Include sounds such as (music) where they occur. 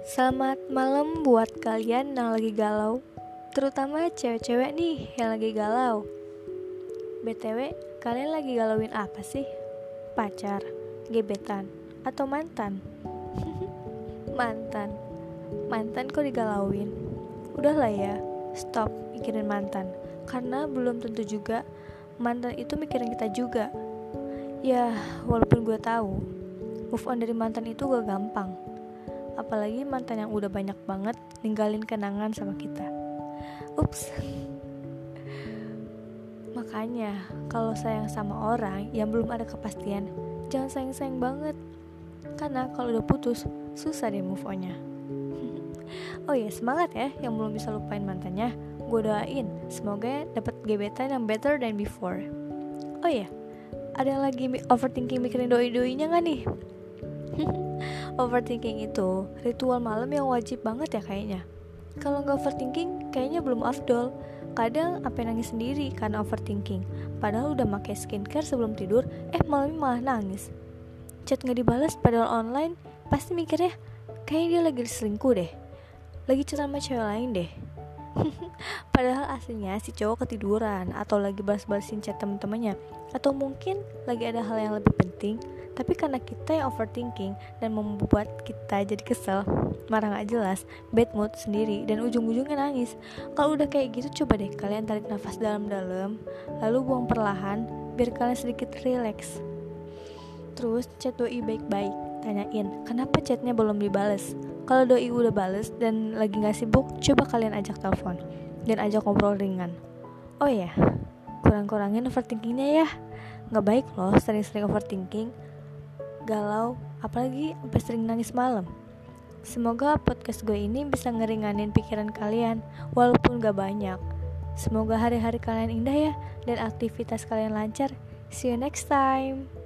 Selamat malam buat kalian yang lagi galau Terutama cewek-cewek nih yang lagi galau BTW, kalian lagi galauin apa sih? Pacar, gebetan, atau mantan? (laughs) mantan Mantan kok digalauin? Udahlah ya, stop mikirin mantan Karena belum tentu juga mantan itu mikirin kita juga Ya, walaupun gue tahu move on dari mantan itu gak gampang apalagi mantan yang udah banyak banget ninggalin kenangan sama kita. Ups. Makanya kalau sayang sama orang yang belum ada kepastian jangan sayang-sayang banget. Karena kalau udah putus susah deh move onnya. (laughs) Oh ya semangat ya yang belum bisa lupain mantannya. Gue doain semoga dapat gebetan yang better than before. Oh ya ada lagi overthinking mikirin doi-doinya gak nih (laughs) overthinking itu ritual malam yang wajib banget ya kayaknya. Kalau nggak overthinking, kayaknya belum afdol. Kadang apa nangis sendiri karena overthinking. Padahal udah pakai skincare sebelum tidur, eh malamnya malah nangis. Chat nggak dibalas padahal online, pasti mikirnya kayaknya dia lagi selingkuh deh. Lagi chat sama cewek lain deh. (laughs) Padahal aslinya si cowok ketiduran atau lagi balas-balasin chat temen-temennya Atau mungkin lagi ada hal yang lebih penting tapi karena kita yang overthinking dan membuat kita jadi kesel, marah gak jelas, bad mood sendiri, dan ujung-ujungnya nangis. Kalau udah kayak gitu, coba deh kalian tarik nafas dalam-dalam, lalu buang perlahan, biar kalian sedikit relax. Terus chat doi baik-baik, tanyain kenapa chatnya belum dibales. Kalau doi udah bales dan lagi gak sibuk, coba kalian ajak telepon dan ajak ngobrol ringan. Oh ya, kurang-kurangin overthinkingnya ya. Nggak baik loh sering-sering overthinking galau, apalagi sampai sering nangis malam. Semoga podcast gue ini bisa ngeringanin pikiran kalian, walaupun gak banyak. Semoga hari-hari kalian indah ya, dan aktivitas kalian lancar. See you next time.